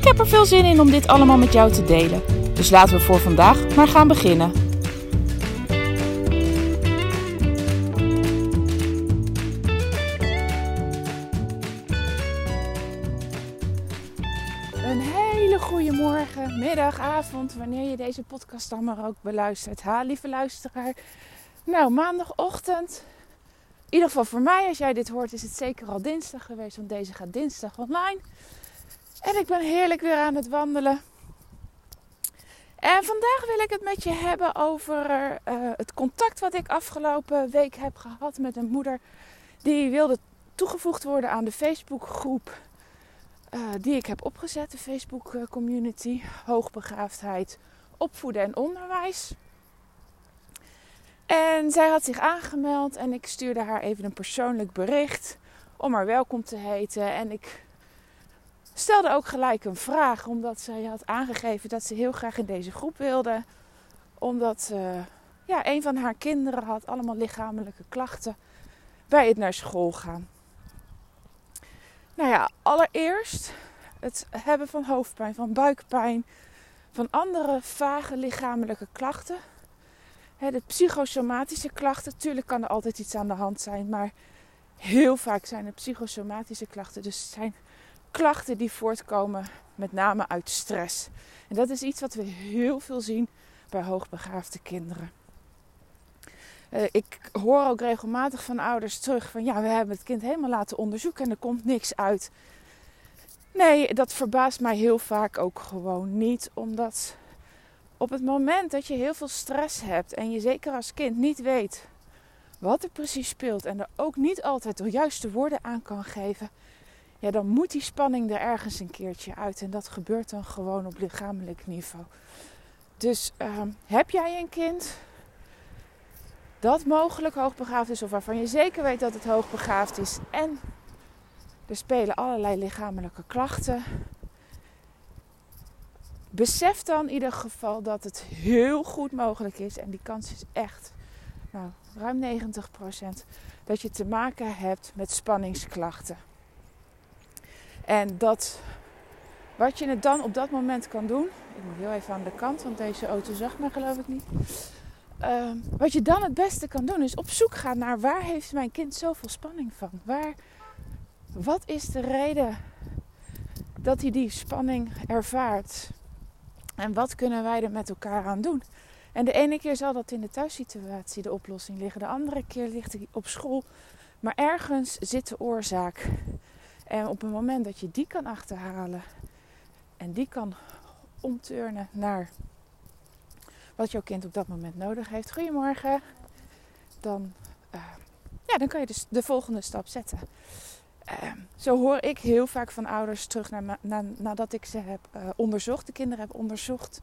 Ik heb er veel zin in om dit allemaal met jou te delen. Dus laten we voor vandaag maar gaan beginnen. Een hele goede morgen, middag, avond, wanneer je deze podcast dan maar ook beluistert. Ha, lieve luisteraar. Nou, maandagochtend. In ieder geval voor mij, als jij dit hoort, is het zeker al dinsdag geweest, want deze gaat dinsdag online. En ik ben heerlijk weer aan het wandelen. En vandaag wil ik het met je hebben over uh, het contact wat ik afgelopen week heb gehad met een moeder die wilde toegevoegd worden aan de Facebookgroep uh, die ik heb opgezet, de Facebook community Hoogbegaafdheid, Opvoeden en Onderwijs. En zij had zich aangemeld en ik stuurde haar even een persoonlijk bericht om haar welkom te heten. En ik stelde ook gelijk een vraag, omdat zij had aangegeven dat ze heel graag in deze groep wilde. Omdat uh, ja, een van haar kinderen had allemaal lichamelijke klachten bij het naar school gaan. Nou ja, allereerst het hebben van hoofdpijn, van buikpijn, van andere vage lichamelijke klachten. de psychosomatische klachten, natuurlijk kan er altijd iets aan de hand zijn, maar heel vaak zijn het psychosomatische klachten. Dus het zijn klachten die voortkomen met name uit stress. En dat is iets wat we heel veel zien bij hoogbegaafde kinderen. Uh, ik hoor ook regelmatig van ouders terug van ja, we hebben het kind helemaal laten onderzoeken en er komt niks uit. Nee, dat verbaast mij heel vaak ook gewoon niet, omdat op het moment dat je heel veel stress hebt en je zeker als kind niet weet wat er precies speelt en er ook niet altijd de juiste woorden aan kan geven, ja, dan moet die spanning er ergens een keertje uit. En dat gebeurt dan gewoon op lichamelijk niveau. Dus uh, heb jij een kind dat mogelijk hoogbegaafd is, of waarvan je zeker weet dat het hoogbegaafd is, en er spelen allerlei lichamelijke klachten. Besef dan in ieder geval dat het heel goed mogelijk is, en die kans is echt nou, ruim 90%, dat je te maken hebt met spanningsklachten. En dat wat je het dan op dat moment kan doen. Ik moet heel even aan de kant, want deze auto zag me geloof ik niet. Uh, wat je dan het beste kan doen is op zoek gaan naar waar heeft mijn kind zoveel spanning van? Waar, wat is de reden dat hij die spanning ervaart? En wat kunnen wij er met elkaar aan doen? En de ene keer zal dat in de thuissituatie de oplossing liggen. De andere keer ligt hij op school. Maar ergens zit de oorzaak. En op het moment dat je die kan achterhalen en die kan omturnen naar wat jouw kind op dat moment nodig heeft. Goedemorgen. Dan, uh, ja, dan kan je dus de volgende stap zetten. Uh, zo hoor ik heel vaak van ouders terug na, na, nadat ik ze heb uh, onderzocht, de kinderen heb onderzocht.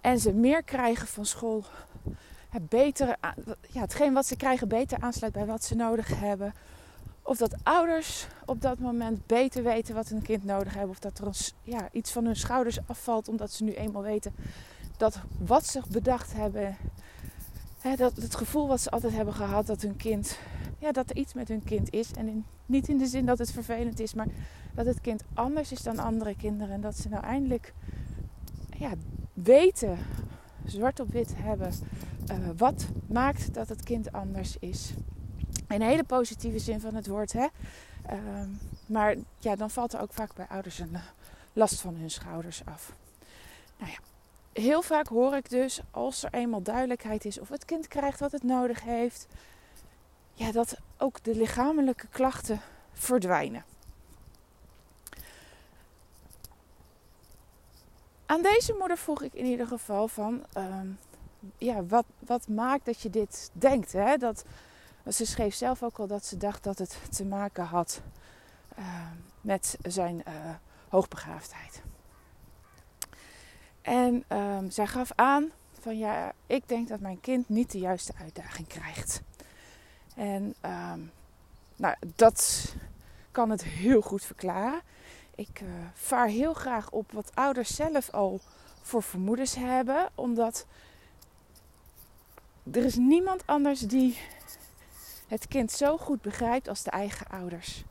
En ze meer krijgen van school. Het betere, ja, hetgeen wat ze krijgen beter aansluit bij wat ze nodig hebben. Of dat ouders op dat moment beter weten wat hun kind nodig heeft. Of dat er ja, iets van hun schouders afvalt omdat ze nu eenmaal weten dat wat ze bedacht hebben. Hè, dat het gevoel wat ze altijd hebben gehad dat hun kind. Ja, dat er iets met hun kind is. En niet in de zin dat het vervelend is, maar dat het kind anders is dan andere kinderen. En dat ze nou eindelijk ja, weten, zwart op wit hebben, uh, wat maakt dat het kind anders is. In hele positieve zin van het woord. Hè? Uh, maar ja, dan valt er ook vaak bij ouders een last van hun schouders af. Nou ja, heel vaak hoor ik dus als er eenmaal duidelijkheid is of het kind krijgt wat het nodig heeft, ja, dat ook de lichamelijke klachten verdwijnen. Aan deze moeder vroeg ik in ieder geval van, uh, ja, wat, wat maakt dat je dit denkt? Hè? Dat, ze schreef zelf ook al dat ze dacht dat het te maken had uh, met zijn uh, hoogbegaafdheid. En um, zij gaf aan van ja, ik denk dat mijn kind niet de juiste uitdaging krijgt. En um, nou, dat kan het heel goed verklaren. Ik uh, vaar heel graag op wat ouders zelf al voor vermoedens hebben, omdat er is niemand anders die het kind zo goed begrijpt als de eigen ouders.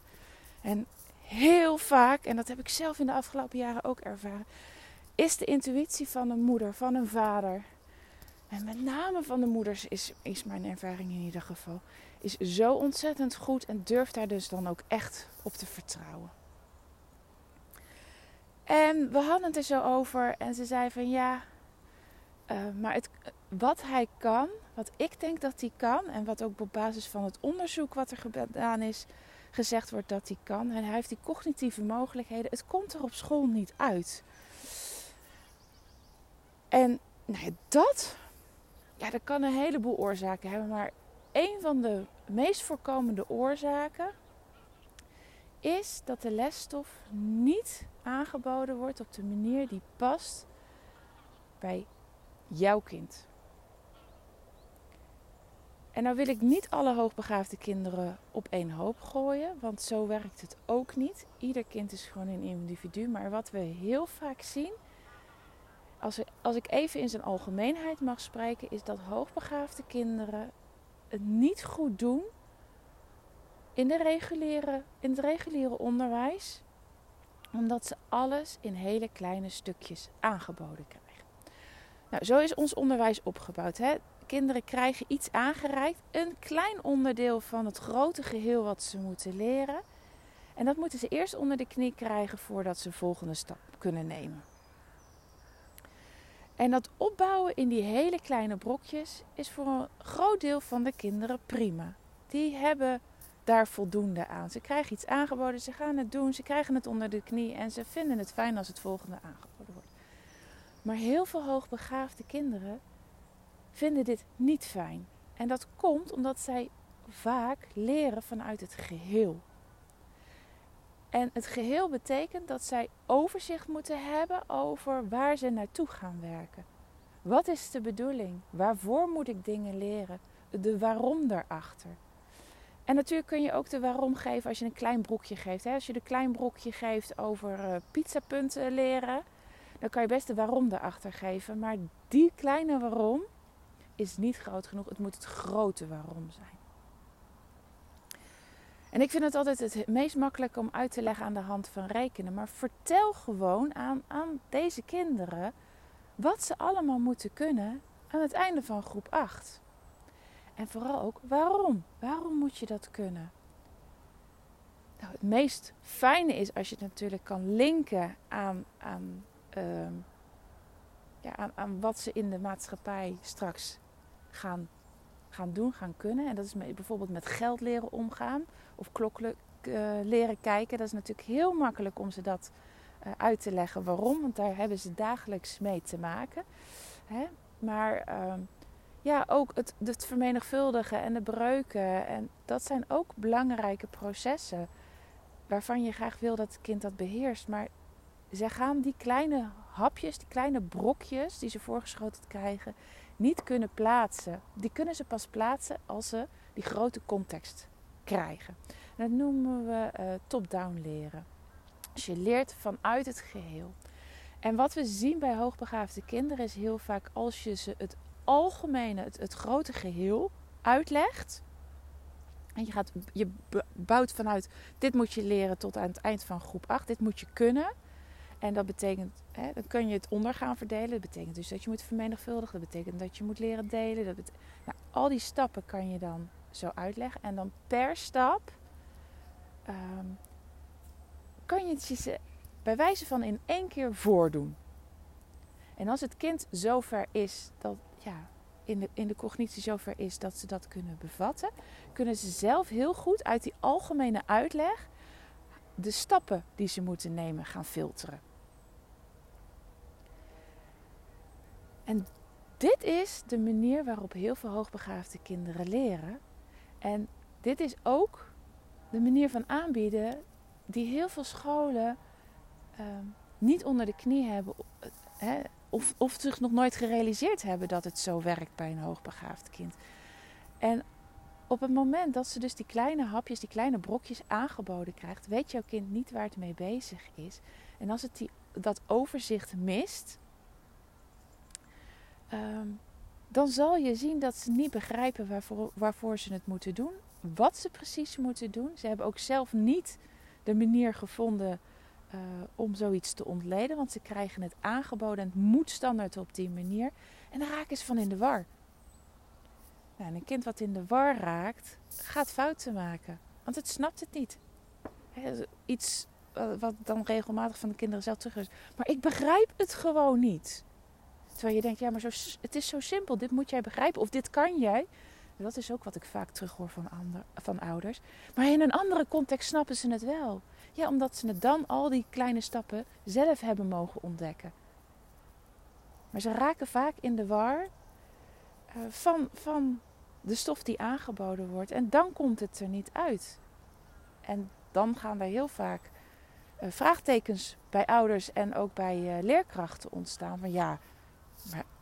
En heel vaak, en dat heb ik zelf in de afgelopen jaren ook ervaren, is de intuïtie van een moeder, van een vader, en met name van de moeders is, is mijn ervaring in ieder geval, is zo ontzettend goed en durft daar dus dan ook echt op te vertrouwen. En we hadden het er zo over en ze zei van ja, uh, maar het, wat hij kan, wat ik denk dat hij kan en wat ook op basis van het onderzoek wat er gedaan is, gezegd wordt dat hij kan. En hij heeft die cognitieve mogelijkheden. Het komt er op school niet uit. En nou dat, ja, dat kan een heleboel oorzaken hebben. Maar een van de meest voorkomende oorzaken is dat de lesstof niet aangeboden wordt op de manier die past bij jouw kind. En nou wil ik niet alle hoogbegaafde kinderen op één hoop gooien, want zo werkt het ook niet. Ieder kind is gewoon een individu. Maar wat we heel vaak zien, als, als ik even in zijn algemeenheid mag spreken, is dat hoogbegaafde kinderen het niet goed doen in, de reguliere, in het reguliere onderwijs, omdat ze alles in hele kleine stukjes aangeboden krijgen. Nou, zo is ons onderwijs opgebouwd. Hè? Kinderen krijgen iets aangereikt, een klein onderdeel van het grote geheel wat ze moeten leren. En dat moeten ze eerst onder de knie krijgen voordat ze de volgende stap kunnen nemen. En dat opbouwen in die hele kleine brokjes is voor een groot deel van de kinderen prima. Die hebben daar voldoende aan. Ze krijgen iets aangeboden, ze gaan het doen, ze krijgen het onder de knie en ze vinden het fijn als het volgende aangeboden. Maar heel veel hoogbegaafde kinderen vinden dit niet fijn. En dat komt omdat zij vaak leren vanuit het geheel. En het geheel betekent dat zij overzicht moeten hebben over waar ze naartoe gaan werken. Wat is de bedoeling? Waarvoor moet ik dingen leren? De waarom erachter. En natuurlijk kun je ook de waarom geven als je een klein broekje geeft. Als je een klein broekje geeft over uh, pizzapunten leren, dan kan je best de waarom erachter geven. Maar die kleine waarom is niet groot genoeg. Het moet het grote waarom zijn. En ik vind het altijd het meest makkelijk om uit te leggen aan de hand van rekenen. Maar vertel gewoon aan, aan deze kinderen wat ze allemaal moeten kunnen aan het einde van groep 8. En vooral ook waarom. Waarom moet je dat kunnen? Nou, het meest fijne is als je het natuurlijk kan linken aan, aan, uh, ja, aan, aan wat ze in de maatschappij straks gaan, gaan doen, gaan kunnen. En dat is bijvoorbeeld met geld leren omgaan of klokkelijk uh, leren kijken. Dat is natuurlijk heel makkelijk om ze dat uh, uit te leggen. Waarom? Want daar hebben ze dagelijks mee te maken. Hè? Maar uh, ja, ook het, het vermenigvuldigen en de breuken. En dat zijn ook belangrijke processen. Waarvan je graag wil dat het kind dat beheerst. Maar ze gaan die kleine hapjes, die kleine brokjes die ze voorgeschoten krijgen, niet kunnen plaatsen. Die kunnen ze pas plaatsen als ze die grote context krijgen. dat noemen we uh, top-down leren. Dus je leert vanuit het geheel. En wat we zien bij hoogbegaafde kinderen is heel vaak als je ze het algemene, het, het grote geheel uitlegt. En je, gaat, je bouwt vanuit dit moet je leren tot aan het eind van groep 8. Dit moet je kunnen. En dat betekent, hè, dan kun je het onder gaan verdelen. Dat betekent dus dat je moet vermenigvuldigen. Dat betekent dat je moet leren delen. Dat nou, al die stappen kan je dan zo uitleggen. En dan per stap um, kan je het bij wijze van in één keer voordoen. En als het kind zover is dat, ja, in de, in de cognitie zover is dat ze dat kunnen bevatten, kunnen ze zelf heel goed uit die algemene uitleg de stappen die ze moeten nemen gaan filteren. En dit is de manier waarop heel veel hoogbegaafde kinderen leren. En dit is ook de manier van aanbieden die heel veel scholen ehm, niet onder de knie hebben. Hè, of, of zich nog nooit gerealiseerd hebben dat het zo werkt bij een hoogbegaafd kind. En op het moment dat ze dus die kleine hapjes, die kleine brokjes aangeboden krijgt, weet jouw kind niet waar het mee bezig is. En als het die, dat overzicht mist, ehm, dan zal je zien dat ze niet begrijpen waarvoor, waarvoor ze het moeten doen, wat ze precies moeten doen. Ze hebben ook zelf niet de manier gevonden uh, om zoiets te ontleden, want ze krijgen het aangeboden en het moet standaard op die manier. En dan raken ze van in de war. Nou, een kind wat in de war raakt, gaat fouten maken, want het snapt het niet. iets wat dan regelmatig van de kinderen zelf terug is. Maar ik begrijp het gewoon niet. Terwijl je denkt, ja, maar zo, het is zo simpel. Dit moet jij begrijpen. Of dit kan jij. Dat is ook wat ik vaak terughoor van, ander, van ouders. Maar in een andere context snappen ze het wel. Ja, omdat ze het dan al die kleine stappen zelf hebben mogen ontdekken. Maar ze raken vaak in de war uh, van, van de stof die aangeboden wordt. En dan komt het er niet uit. En dan gaan er heel vaak uh, vraagtekens bij ouders en ook bij uh, leerkrachten ontstaan. Van ja,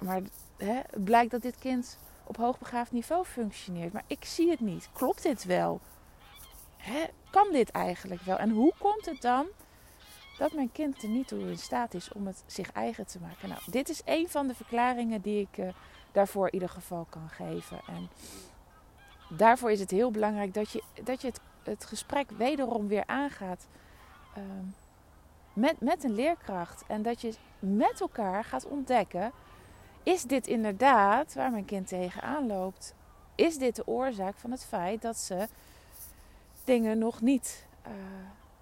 maar, hè, blijkt dat dit kind op hoogbegaafd niveau functioneert. Maar ik zie het niet. Klopt dit wel? Hè, kan dit eigenlijk wel? En hoe komt het dan dat mijn kind er niet toe in staat is om het zich eigen te maken? Nou, dit is een van de verklaringen die ik uh, daarvoor in ieder geval kan geven. En daarvoor is het heel belangrijk dat je, dat je het, het gesprek wederom weer aangaat. Uh, met, met een leerkracht. En dat je met elkaar gaat ontdekken is dit inderdaad waar mijn kind tegenaan loopt? Is dit de oorzaak van het feit dat ze dingen nog niet, uh,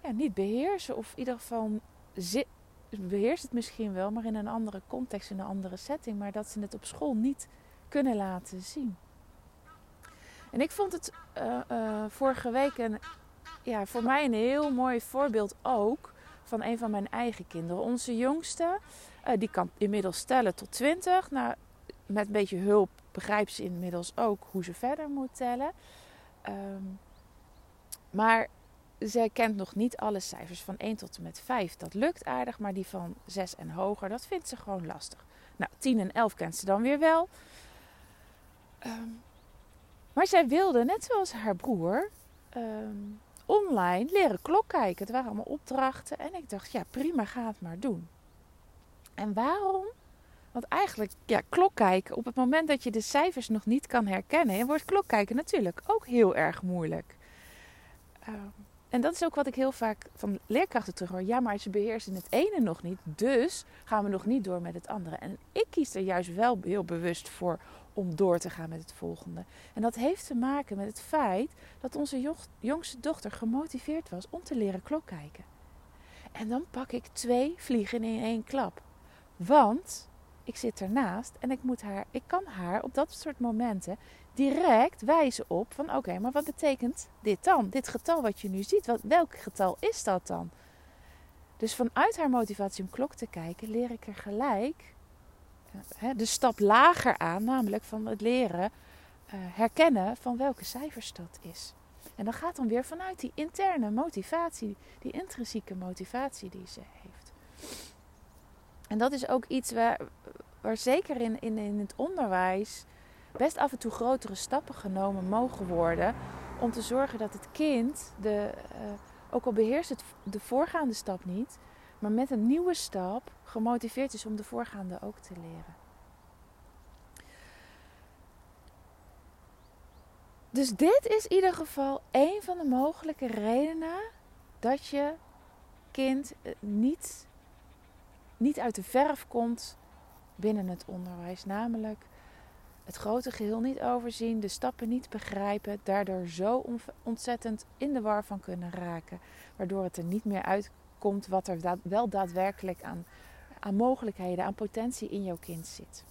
ja, niet beheersen? Of in ieder geval beheerst het misschien wel, maar in een andere context, in een andere setting. Maar dat ze het op school niet kunnen laten zien. En ik vond het uh, uh, vorige week een, ja, voor mij een heel mooi voorbeeld ook van een van mijn eigen kinderen. Onze jongste, die kan inmiddels tellen tot 20. Nou, met een beetje hulp begrijpt ze inmiddels ook hoe ze verder moet tellen. Um, maar zij kent nog niet alle cijfers van 1 tot en met 5. Dat lukt aardig, maar die van 6 en hoger, dat vindt ze gewoon lastig. Nou, 10 en 11 kent ze dan weer wel. Um, maar zij wilde, net zoals haar broer, um, online leren klok kijken. Het waren allemaal opdrachten. En ik dacht, ja, prima, ga het maar doen. En waarom? Want eigenlijk, ja, klok kijken, op het moment dat je de cijfers nog niet kan herkennen, wordt klok kijken natuurlijk ook heel erg moeilijk. Uh, en dat is ook wat ik heel vaak van leerkrachten terughoor. Ja, maar ze beheersen het ene nog niet, dus gaan we nog niet door met het andere. En ik kies er juist wel heel bewust voor om door te gaan met het volgende. En dat heeft te maken met het feit dat onze jongste dochter gemotiveerd was om te leren klok kijken. En dan pak ik twee vliegen in één klap. Want ik zit ernaast en ik, moet haar, ik kan haar op dat soort momenten direct wijzen op van oké, maar wat betekent dit dan? Dit getal wat je nu ziet, wat, welk getal is dat dan? Dus vanuit haar motivatie om klok te kijken, leer ik er gelijk de stap lager aan, namelijk van het leren uh, herkennen van welke cijfers dat is. En dan gaat dan weer vanuit die interne motivatie, die intrinsieke motivatie die ze heeft. En dat is ook iets waar, waar zeker in, in, in het onderwijs best af en toe grotere stappen genomen mogen worden. Om te zorgen dat het kind, de, uh, ook al beheerst het de voorgaande stap niet, maar met een nieuwe stap gemotiveerd is om de voorgaande ook te leren. Dus dit is in ieder geval een van de mogelijke redenen dat je kind eh, niet, niet uit de verf komt binnen het onderwijs. Namelijk het grote geheel niet overzien, de stappen niet begrijpen, daardoor zo ontzettend in de war van kunnen raken, waardoor het er niet meer uitkomt wat er wel daadwerkelijk aan, aan mogelijkheden, aan potentie in jouw kind zit.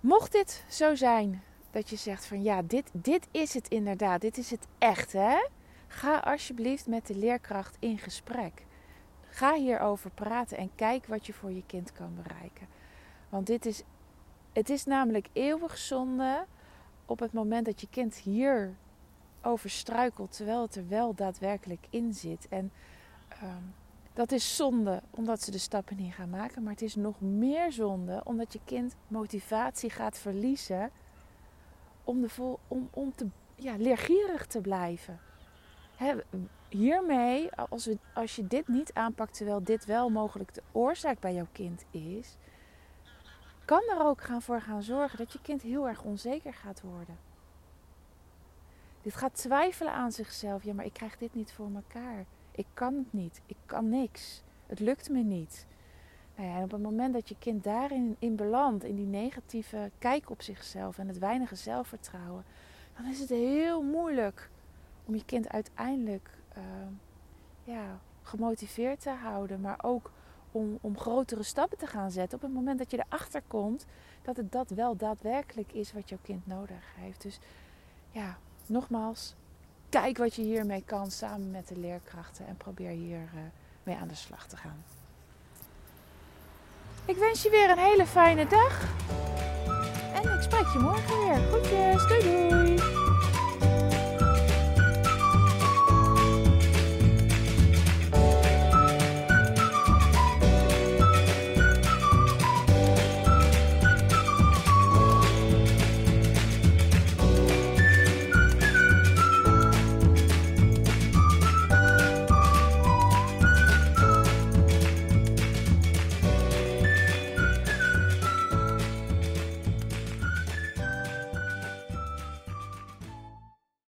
Mocht dit zo zijn dat je zegt van ja, dit, dit is het inderdaad, dit is het echt hè. Ga alsjeblieft met de leerkracht in gesprek. Ga hierover praten en kijk wat je voor je kind kan bereiken. Want dit is, het is namelijk eeuwig zonde op het moment dat je kind hier over struikelt, terwijl het er wel daadwerkelijk in zit. En ehm, dat is zonde, omdat ze de stappen niet gaan maken. Maar het is nog meer zonde, omdat je kind motivatie gaat verliezen om, de vol, om, om te, ja, leergierig te blijven. He, hiermee, als, we, als je dit niet aanpakt, terwijl dit wel mogelijk de oorzaak bij jouw kind is, kan er ook gaan voor gaan zorgen dat je kind heel erg onzeker gaat worden. Dit gaat twijfelen aan zichzelf. Ja, maar ik krijg dit niet voor elkaar. Ik kan het niet. Ik kan niks. Het lukt me niet. Nou en op het moment dat je kind daarin in belandt, in die negatieve kijk op zichzelf en het weinige zelfvertrouwen, dan is het heel moeilijk om je kind uiteindelijk uh, ja, gemotiveerd te houden, maar ook om, om grotere stappen te gaan zetten op het moment dat je erachter komt dat het dat wel daadwerkelijk is wat jouw kind nodig heeft. Dus ja, nogmaals, kijk wat je hiermee kan samen met de leerkrachten en probeer hier uh, mee aan de slag te gaan. Ik wens je weer een hele fijne dag. En ik spreek je morgen weer. Groetjes, doei doei.